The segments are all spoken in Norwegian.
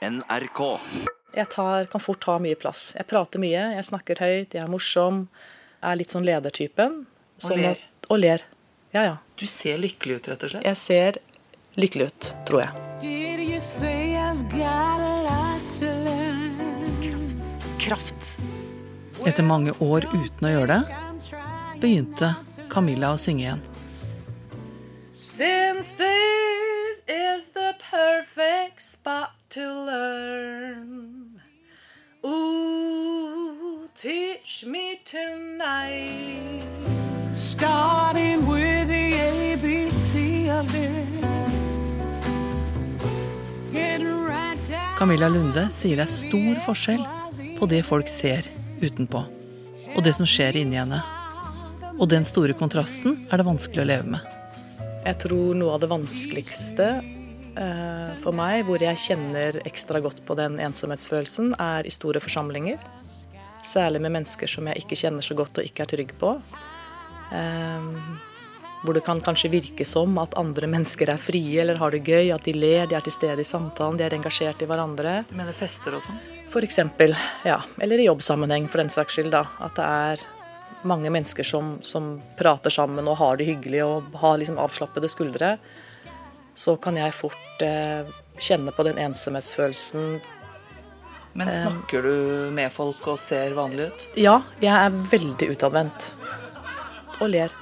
NRK. Jeg tar, kan fort ta mye plass. Jeg prater mye, jeg snakker høyt, jeg er morsom. Er litt sånn ledertypen. Sånn ler. at- og ler. Ja, ja. Du ser lykkelig ut, rett og slett. Jeg ser lykkelig ut, tror jeg. Did you say I've got a lot to learn? Kraft. Etter mange år uten å gjøre det, begynte Camilla å synge igjen. Since this is the perfect to learn. Ooh, teach me tonight. Starting with the ABC of it. Getting right down Camilla Lunde sier det er stor forskjell på det folk ser utenpå, og det som skjer inni henne. Og den store kontrasten er det vanskelig å leve med. Jeg tror noe av det vanskeligste for meg, hvor jeg kjenner ekstra godt på den ensomhetsfølelsen, er i store forsamlinger. Særlig med mennesker som jeg ikke kjenner så godt og ikke er trygg på. Eh, hvor det kan kanskje virke som at andre mennesker er frie eller har det gøy, at de ler, de er til stede i samtalen, de er engasjert i hverandre. Med det fester og sånn. For eksempel, ja, eller i jobbsammenheng for den saks skyld, da. At det er mange mennesker som, som prater sammen og har det hyggelig og har liksom avslappede skuldre. Så kan jeg fort eh, kjenne på den ensomhetsfølelsen. Men snakker du med folk og ser vanlig ut? Ja, jeg er veldig utadvendt. Og ler.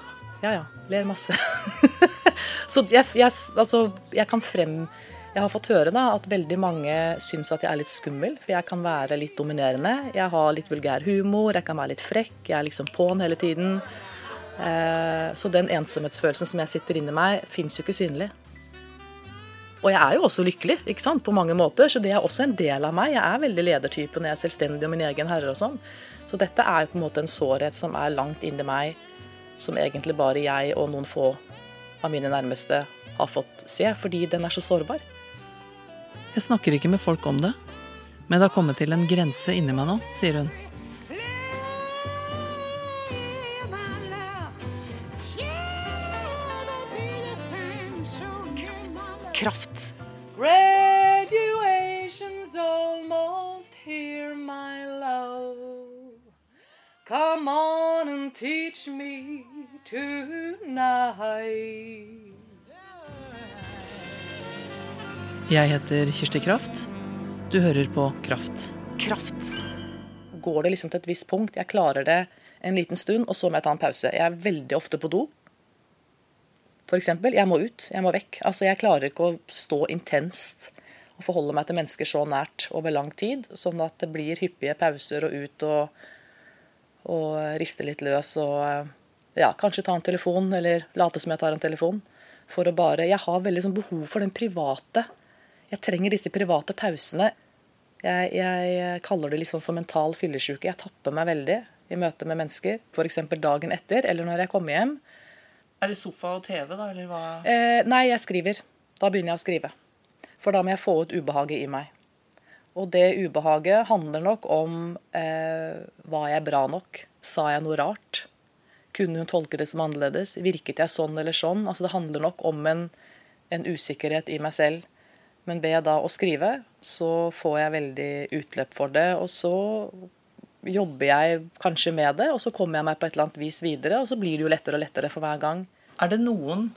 Ja ja, ler masse. Så jeg, jeg, altså, jeg kan frem Jeg har fått høre da at veldig mange syns at jeg er litt skummel, for jeg kan være litt dominerende. Jeg har litt vulgær humor, jeg kan være litt frekk, jeg er liksom på'n hele tiden. Eh, så den ensomhetsfølelsen som jeg sitter inni meg, fins jo ikke synlig. Og jeg er jo også lykkelig, ikke sant, på mange måter, så det er også en del av meg. Jeg er veldig ledertype når jeg er selvstendig og min egen herre og sånn. Så dette er jo på en måte en sårhet som er langt inni meg, som egentlig bare jeg og noen få av mine nærmeste har fått se, fordi den er så sårbar. Jeg snakker ikke med folk om det, men det har kommet til en grense inni meg nå, sier hun. And teach me tonight. Jeg heter Kirsti Kraft. Du hører på Kraft. kraft. Går det liksom til et visst punkt, jeg klarer det en liten stund, og så må jeg ta en pause. Jeg er veldig ofte på do. For eksempel, jeg må ut, jeg må vekk. Altså, jeg klarer ikke å stå intenst og forholde meg til mennesker så nært over lang tid, sånn at det blir hyppige pauser og ut og, og riste litt løs og ja, kanskje ta en telefon, eller late som jeg tar en telefon. For å bare Jeg har veldig sånn behov for den private. Jeg trenger disse private pausene. Jeg, jeg kaller det liksom for mental fyllesyke. Jeg tapper meg veldig i møte med mennesker. F.eks. dagen etter, eller når jeg kommer hjem. Er det sofa og TV, da, eller hva? Eh, nei, jeg skriver. Da begynner jeg å skrive. For da må jeg få ut ubehaget i meg. Og det ubehaget handler nok om eh, var jeg bra nok? Sa jeg noe rart? Kunne hun tolke det som annerledes? Virket jeg sånn eller sånn? Altså Det handler nok om en, en usikkerhet i meg selv. Men ved da å skrive, så får jeg veldig utløp for det. Og så jobber jeg kanskje med det, og så kommer jeg meg på et eller annet vis videre. Og så blir det jo lettere og lettere for hver gang. Er det noen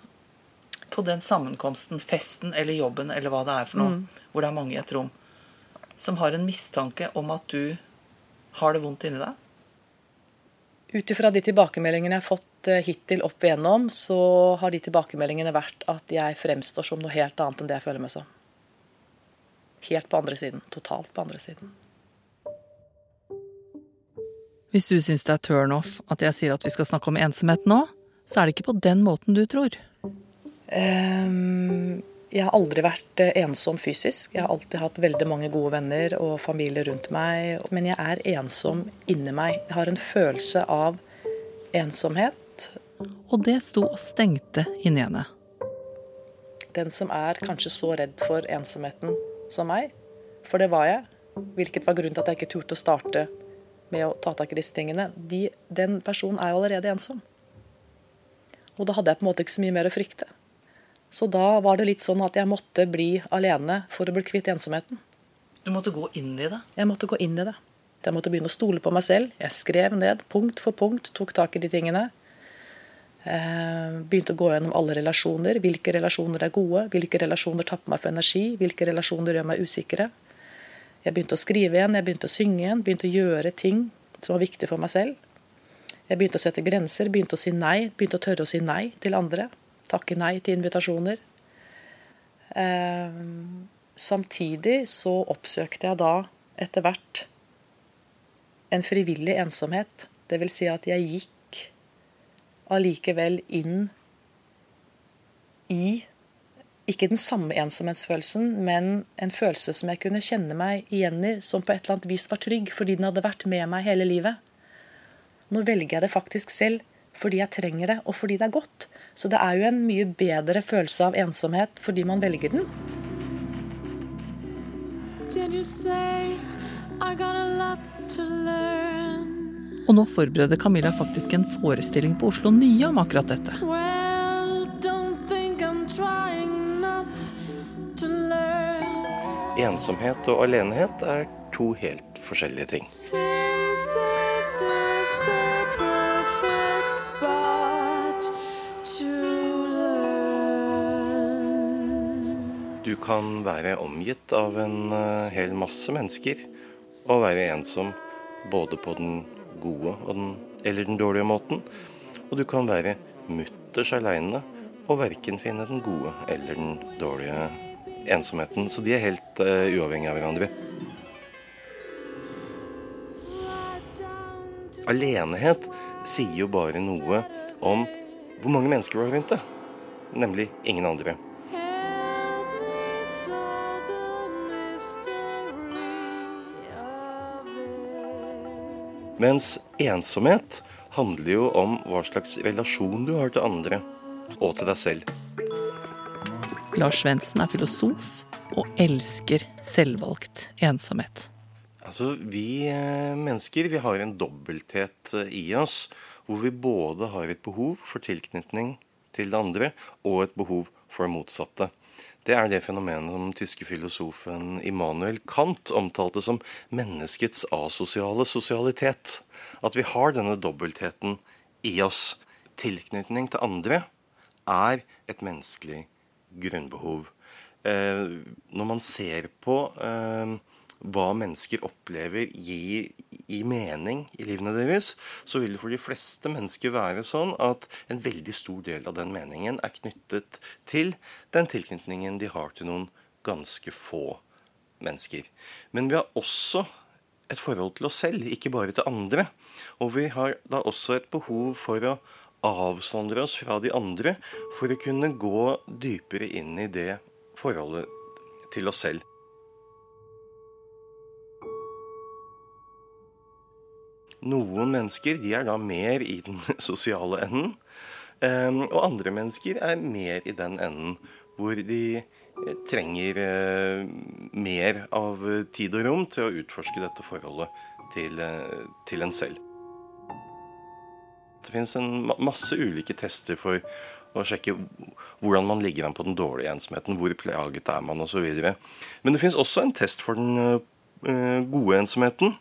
på den sammenkomsten, festen eller jobben eller hva det er for noe, hvor det er mange i et rom, som har en mistanke om at du har det vondt inni deg? Ut ifra de tilbakemeldingene jeg har fått eh, hittil opp igjennom, så har de tilbakemeldingene vært at jeg fremstår som noe helt annet enn det jeg føler meg som. Helt på andre siden. Totalt på andre siden. Hvis du syns det er turn off at jeg sier at vi skal snakke om ensomhet nå, så er det ikke på den måten du tror. Ehm, jeg har aldri vært eh, ensom fysisk. Jeg har alltid hatt veldig mange gode venner og familie rundt meg. Men jeg er ensom inni meg. Jeg har en følelse av ensomhet. Og det sto og stengte inni henne. Den som er kanskje så redd for ensomheten som meg. For det var jeg. Hvilket var grunnen til at jeg ikke turte å starte med å ta tak i disse tingene. De, den personen er jo allerede ensom. Og da hadde jeg på en måte ikke så mye mer å frykte. Så da var det litt sånn at jeg måtte bli alene for å bli kvitt ensomheten. Du måtte gå inn i det. Jeg måtte gå inn i det. Jeg måtte begynne å stole på meg selv. Jeg skrev ned punkt for punkt, tok tak i de tingene. Eh, begynte å gå gjennom alle relasjoner. Hvilke relasjoner er gode? Hvilke relasjoner tapper meg for energi? Hvilke relasjoner gjør meg usikre? Jeg begynte å skrive igjen, jeg begynte å synge igjen, begynte å gjøre ting som var viktig for meg selv. Jeg begynte å sette grenser, begynte å si nei, begynte å tørre å si nei til andre. Takke nei til invitasjoner. Eh, samtidig så oppsøkte jeg da etter hvert en frivillig ensomhet. Det vil si at jeg gikk allikevel inn i ikke den samme ensomhetsfølelsen, men en følelse som jeg kunne kjenne meg igjen i, som på et eller annet vis var trygg, fordi den hadde vært med meg hele livet. Nå velger jeg det faktisk selv fordi jeg trenger det, og fordi det er godt. Så det er jo en mye bedre følelse av ensomhet fordi man velger den. Og nå forbereder Camilla faktisk en forestilling på Oslo Nye om akkurat dette. Ensomhet og alenehet er to helt forskjellige ting. Since this is the perfect spot Du kan være omgitt av en eh, hel masse mennesker og være ensom både på den gode den, eller den dårlige måten. Og du kan være mutters aleine og verken finne den gode eller den dårlige ensomheten. Så de er helt uh, uavhengige av hverandre. Alenehet sier jo bare noe om hvor mange mennesker du har rundt deg. Nemlig ingen andre. Mens ensomhet handler jo om hva slags relasjon du har til andre og til deg selv. Lars Svendsen er filosof og elsker selvvalgt ensomhet. Altså, Vi eh, mennesker vi har en dobbelthet eh, i oss, hvor vi både har et behov for tilknytning til det andre og et behov for det motsatte. Det er det fenomenet som tyske filosofen Immanuel Kant omtalte som menneskets asosiale sosialitet. At vi har denne dobbeltheten i oss. Tilknytning til andre er et menneskelig grunnbehov. Eh, når man ser på eh, hva mennesker opplever gir i mening i livene deres, så vil det for de fleste mennesker være sånn at en veldig stor del av den meningen er knyttet til den tilknytningen de har til noen ganske få mennesker. Men vi har også et forhold til oss selv, ikke bare til andre. Og vi har da også et behov for å avsondre oss fra de andre for å kunne gå dypere inn i det forholdet til oss selv. Noen mennesker de er da mer i den sosiale enden, eh, og andre mennesker er mer i den enden hvor de eh, trenger eh, mer av tid og rom til å utforske dette forholdet til, eh, til en selv. Det finnes en masse ulike tester for å sjekke hvordan man ligger an på den dårlige ensomheten, hvor plaget er man osv. Men det finnes også en test for den eh, gode ensomheten.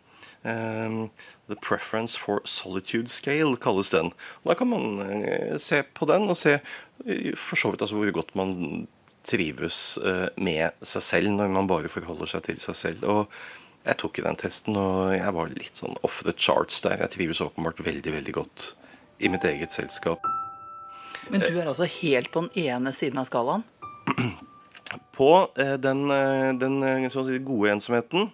Eh, the Preference for Solitude Scale kalles den. Og da kan man eh, se på den og se eh, for så vidt altså hvor godt man trives eh, med seg selv når man bare forholder seg til seg selv. Og jeg tok jo den testen, og jeg var litt sånn off the charts der. Jeg trives åpenbart veldig, veldig godt i mitt eget selskap. Men du er altså helt på den ene siden av skalaen? På den, den så å si, gode ensomheten,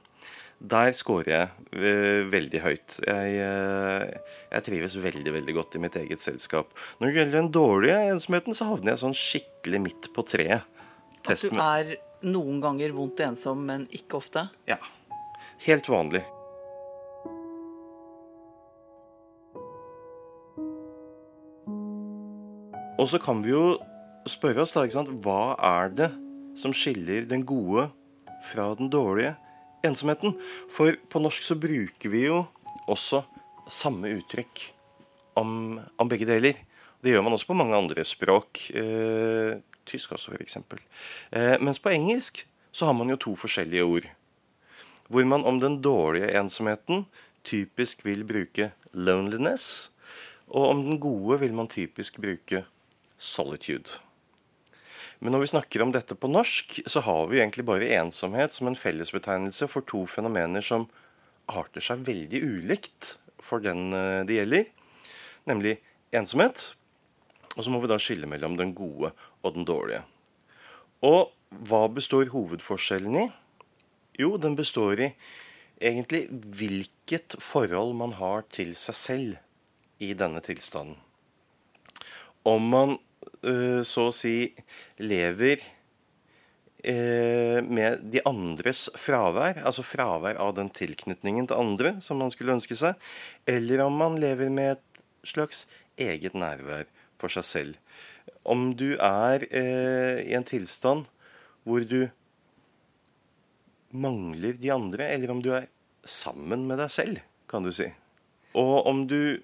der scorer jeg eh, veldig høyt. Jeg, eh, jeg trives veldig veldig godt i mitt eget selskap. Når det gjelder den dårlige ensomheten, så havner jeg sånn skikkelig midt på treet. At du er noen ganger vondt ensom, men ikke ofte? Ja. Helt vanlig. Og så kan vi jo spørre oss da, hva er det som skiller den gode fra den dårlige ensomheten? For på norsk så bruker vi jo også samme uttrykk om, om begge deler. Det gjør man også på mange andre språk. Eh, tysk også, f.eks. Eh, mens på engelsk så har man jo to forskjellige ord. hvor man om den dårlige ensomheten typisk vil bruke loneliness, og om den gode vil man typisk bruke solitude. Men når vi snakker om dette på norsk, så har vi egentlig bare ensomhet som en fellesbetegnelse for to fenomener som arter seg veldig ulikt for den eh, det gjelder, nemlig ensomhet. Og så må vi da skille mellom den gode og den dårlige. Og hva består hovedforskjellen i? Jo, den består i egentlig hvilket forhold man har til seg selv i denne tilstanden. Om man så å si lever eh, med de andres fravær, altså fravær av den tilknytningen til andre som man skulle ønske seg, eller om man lever med et slags eget nærvær for seg selv. Om du er eh, i en tilstand hvor du mangler de andre, eller om du er sammen med deg selv, kan du si. Og om du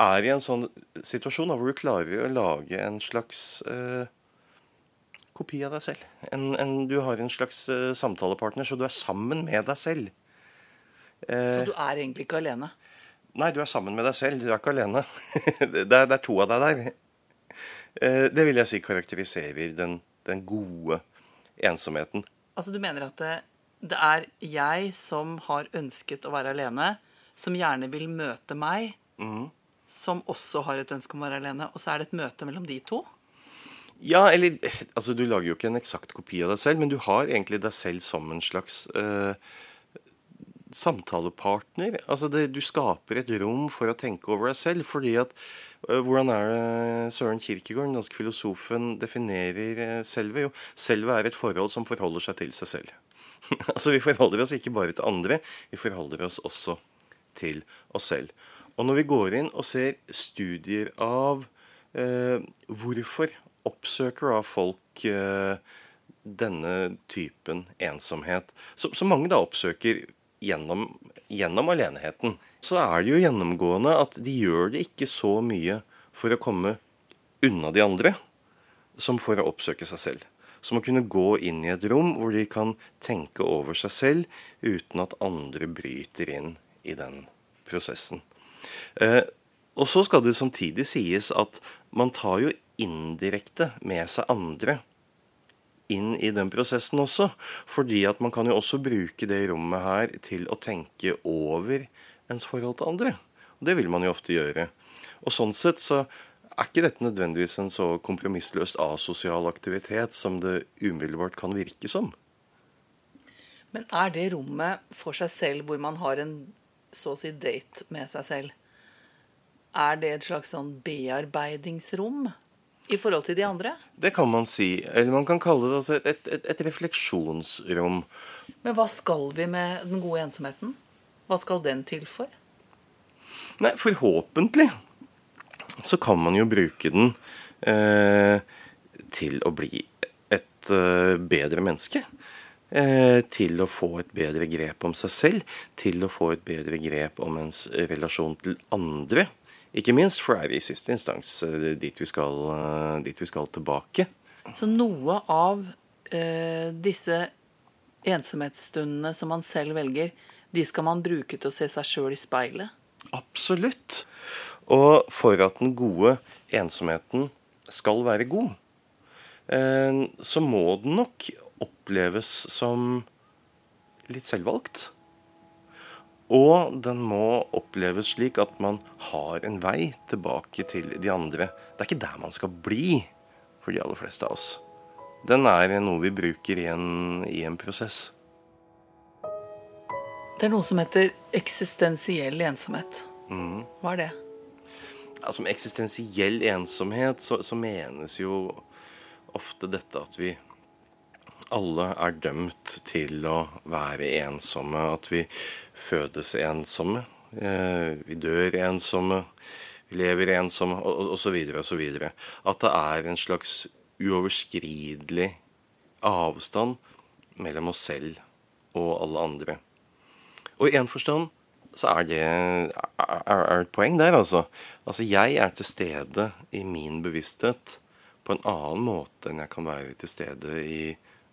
er i en sånn situasjon da, hvor du klarer å lage en slags eh, kopi av deg selv. En, en, du har en slags eh, samtalepartner, så du er sammen med deg selv. Så du er egentlig ikke alene? Nei, du er sammen med deg selv. Du er ikke alene. det, er, det er to av deg der. Eh, det vil jeg si karakteriserer den, den gode ensomheten. Altså, du mener at det, det er jeg som har ønsket å være alene, som gjerne vil møte meg, som også har et ønske om å være alene, og så er det et møte mellom de to? Ja, eller Altså, du lager jo ikke en eksakt kopi av deg selv, men du har egentlig deg selv som en slags uh, samtalepartner. Altså, det, du skaper et rom for å tenke over deg selv, fordi at uh, Hvordan er det Søren Kierkegaard, den danske filosofen, definerer eh, selve? Jo, selve er et forhold som forholder seg til seg selv. altså, vi forholder oss ikke bare til andre, vi forholder oss også til oss selv. Og når vi går inn og ser studier av eh, hvorfor oppsøker da folk eh, denne typen ensomhet, som som mange da oppsøker gjennom, gjennom aleneheten, så er det jo gjennomgående at de gjør det ikke så mye for å komme unna de andre, som for å oppsøke seg selv. Som å kunne gå inn i et rom hvor de kan tenke over seg selv uten at andre bryter inn i den prosessen. Eh, og så skal det samtidig sies at man tar jo indirekte med seg andre inn i den prosessen også. Fordi at man kan jo også bruke det rommet her til å tenke over ens forhold til andre. Og det vil man jo ofte gjøre. Og sånn sett så er ikke dette nødvendigvis en så kompromissløst asosial aktivitet som det umiddelbart kan virke som. Men er det rommet for seg selv hvor man har en så å si date med seg selv, er det et slags sånn bearbeidingsrom i forhold til de andre? Det kan man si. Eller man kan kalle det altså et, et, et refleksjonsrom. Men hva skal vi med den gode ensomheten? Hva skal den til for? Nei, forhåpentlig så kan man jo bruke den eh, til å bli et eh, bedre menneske. Eh, til å få et bedre grep om seg selv, til å få et bedre grep om ens relasjon til andre. Ikke minst, for det er i siste instans eh, dit vi skal, eh, dit vi skal tilbake. Så noe av eh, disse ensomhetsstundene som man selv velger, de skal man bruke til å se seg sjøl i speilet? Absolutt. Og for at den gode ensomheten skal være god, eh, så må den nok oppleves som litt selvvalgt. Og den må oppleves slik at man har en vei tilbake til de andre. Det er ikke der man skal bli for de aller fleste av oss. Den er noe vi bruker i en, i en prosess. Det er noe som heter eksistensiell ensomhet. Hva er det? Som eksistensiell ensomhet så, så menes jo ofte dette at vi alle er dømt til å være ensomme. At vi fødes ensomme. Eh, vi dør ensomme. Vi lever ensomme, osv. osv. At det er en slags uoverskridelig avstand mellom oss selv og alle andre. Og i en forstand så er det er, er et poeng der, altså. Altså, jeg er til stede i min bevissthet på en annen måte enn jeg kan være til stede i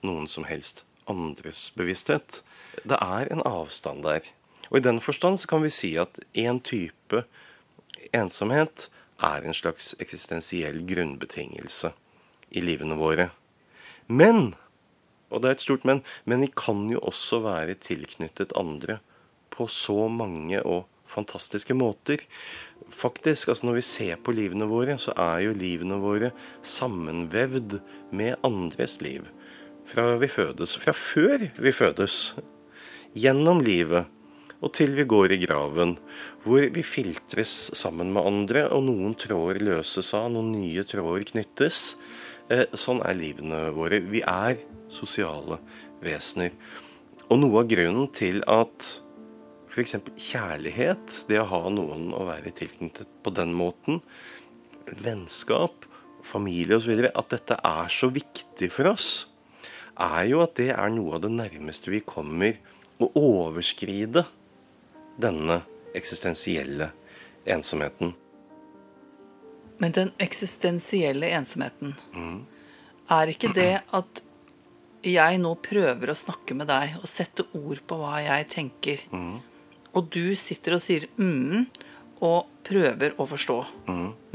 noen som helst andres bevissthet. Det er en avstand der. Og i den forstand så kan vi si at en type ensomhet er en slags eksistensiell grunnbetingelse i livene våre. Men, og det er et stort men, men vi kan jo også være tilknyttet andre på så mange og fantastiske måter. Faktisk, altså Når vi ser på livene våre, så er jo livene våre sammenvevd med andres liv. Fra vi fødes. Fra før vi fødes. Gjennom livet og til vi går i graven. Hvor vi filtres sammen med andre, og noen tråder løses av, noen nye tråder knyttes. Eh, sånn er livene våre. Vi er sosiale vesener. Og noe av grunnen til at f.eks. kjærlighet, det å ha noen å være tilknyttet på den måten, vennskap, familie osv., at dette er så viktig for oss, er jo at det er noe av det nærmeste vi kommer å overskride denne eksistensielle ensomheten. Men den eksistensielle ensomheten, er ikke det at jeg nå prøver å snakke med deg og sette ord på hva jeg tenker, og du sitter og sier mm, og prøver å forstå.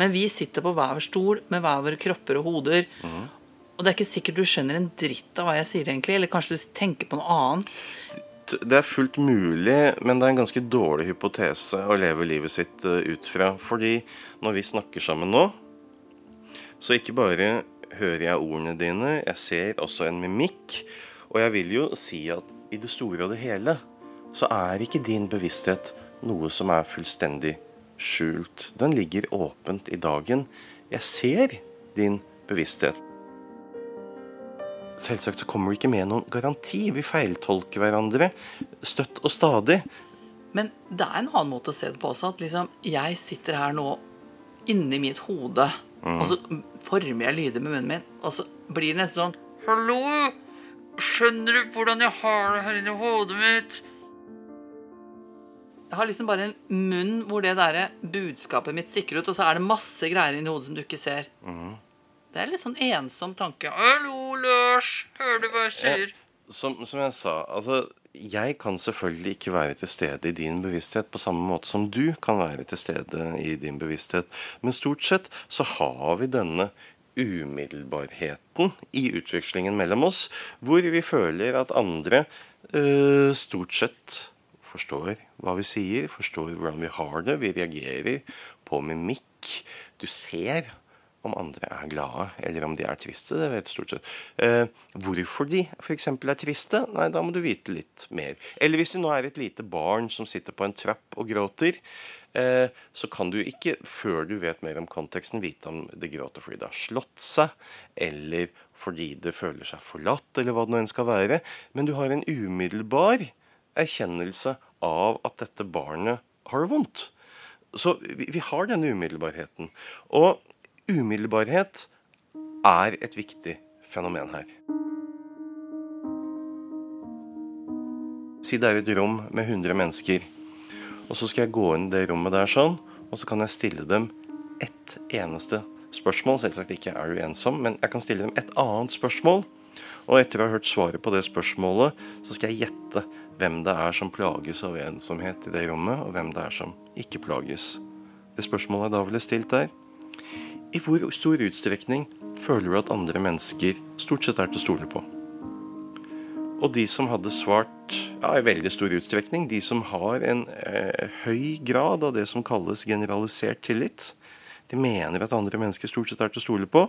Men vi sitter på hver vår stol med hver våre kropper og hoder, og det er ikke sikkert du skjønner en dritt av hva jeg sier, egentlig, eller kanskje du tenker på noe annet. Det er fullt mulig, men det er en ganske dårlig hypotese å leve livet sitt eh, ut fra. Fordi når vi snakker sammen nå, så ikke bare hører jeg ordene dine, jeg ser også en mimikk. Og jeg vil jo si at i det store og det hele så er ikke din bevissthet noe som er fullstendig skjult. Den ligger åpent i dagen. Jeg ser din bevissthet. Selvsagt så kommer vi ikke med noen garanti. Vi feiltolker hverandre støtt og stadig. Men det er en annen måte å se det på også. At liksom, jeg sitter her nå inni mitt hode, og så former jeg lyder med munnen min, og så blir det nesten sånn Hallo! Skjønner du hvordan jeg har det her inni hodet mitt? Jeg har liksom bare en munn hvor det der budskapet mitt stikker ut, og så er det masse greier inni hodet som du ikke ser. Det er litt sånn ensom tanke. Hallo, Lars! Hører du hva jeg sier? Som, som jeg sa, altså jeg kan selvfølgelig ikke være til stede i din bevissthet på samme måte som du kan være til stede i din bevissthet. Men stort sett så har vi denne umiddelbarheten i utvekslingen mellom oss, hvor vi føler at andre øh, stort sett forstår hva vi sier, forstår hvordan vi har det. Vi reagerer på mimikk. Du ser om andre er glade, eller om de er triste. Det vet du stort sett. Eh, hvorfor de f.eks. er triste? Nei, da må du vite litt mer. Eller hvis du nå er et lite barn som sitter på en trapp og gråter, eh, så kan du ikke, før du vet mer om konteksten, vite om det gråter fordi det har slått seg, eller fordi det føler seg forlatt, eller hva det nå enn skal være. Men du har en umiddelbar erkjennelse av at dette barnet har det vondt. Så vi, vi har denne umiddelbarheten. Og umiddelbarhet er et viktig fenomen her. Si det er et rom med 100 mennesker, og så skal jeg gå inn i det rommet der sånn, og så kan jeg stille dem ett eneste spørsmål. Selvsagt ikke er du ensom, men jeg kan stille dem et annet spørsmål. Og etter å ha hørt svaret på det spørsmålet, så skal jeg gjette hvem det er som plages av ensomhet i det rommet, og hvem det er som ikke plages. Det spørsmålet jeg da ville stilt er i hvor stor utstrekning føler du at andre mennesker stort sett er til å stole på? Og de som hadde svart ja, i veldig stor utstrekning, de som har en eh, høy grad av det som kalles generalisert tillit, de mener at andre mennesker stort sett er til å stole på,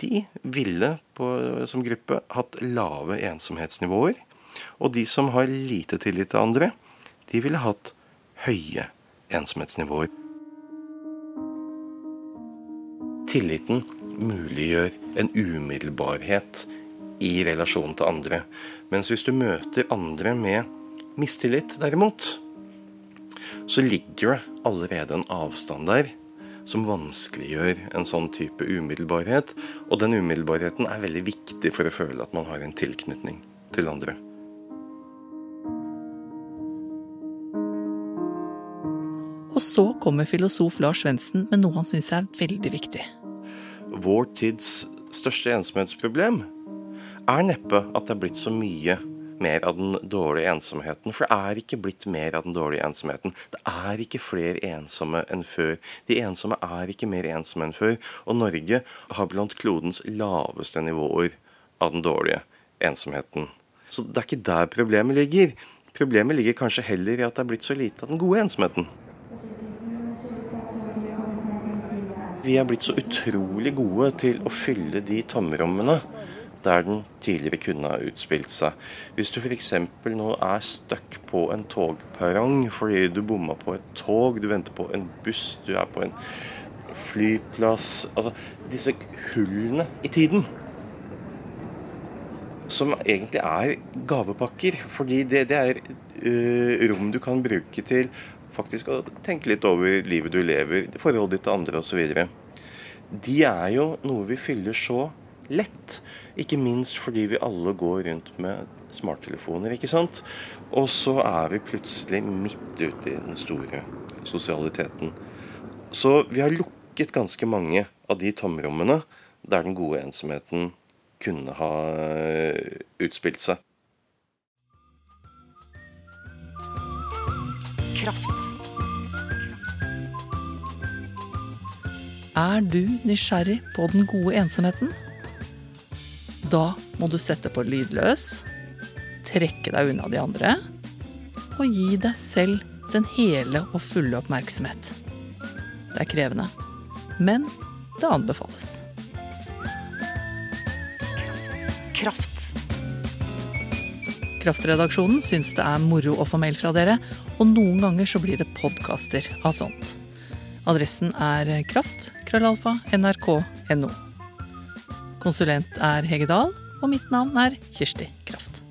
de ville på, som gruppe hatt lave ensomhetsnivåer. Og de som har lite tillit til andre, de ville hatt høye ensomhetsnivåer. Tilliten muliggjør en umiddelbarhet i relasjon til andre. Mens hvis du møter andre med mistillit, derimot, så ligger det allerede en avstand der som vanskeliggjør en sånn type umiddelbarhet. Og den umiddelbarheten er veldig viktig for å føle at man har en tilknytning til andre. Og så kommer filosof Lars Svendsen med noe han syns er veldig viktig. Vår tids største ensomhetsproblem er neppe at det er blitt så mye mer av den dårlige ensomheten. For det er ikke blitt mer av den dårlige ensomheten. Det er ikke flere ensomme enn før. De ensomme er ikke mer ensomme enn før. Og Norge har blant klodens laveste nivåer av den dårlige ensomheten. Så det er ikke der problemet ligger. Problemet ligger kanskje heller i at det er blitt så lite av den gode ensomheten. Vi er blitt så utrolig gode til å fylle de tomrommene der den tidligere kunne ha utspilt seg. Hvis du f.eks. nå er stuck på en togperrong fordi du bomma på et tog, du venter på en buss, du er på en flyplass Altså disse hullene i tiden. Som egentlig er gavepakker. Fordi det, det er uh, rom du kan bruke til faktisk å tenke litt over livet du lever, forholdet ditt til andre osv. De er jo noe vi fyller så lett. Ikke minst fordi vi alle går rundt med smarttelefoner, ikke sant. Og så er vi plutselig midt ute i den store sosialiteten. Så vi har lukket ganske mange av de tomrommene der den gode ensomheten kunne ha øh, utspilt seg. Kraft. Er du nysgjerrig på den gode ensomheten? Da må du sette på lydløs, trekke deg unna de andre og gi deg selv den hele og fulle oppmerksomhet. Det er krevende, men det anbefales. Kraft. Kraftredaksjonen syns det er moro å få mail fra dere, og noen ganger så blir det podkaster av sånt. Adressen er kraft, krøllalfa, nrk.no. Konsulent er Hege Dahl, og mitt navn er Kirsti Kraft.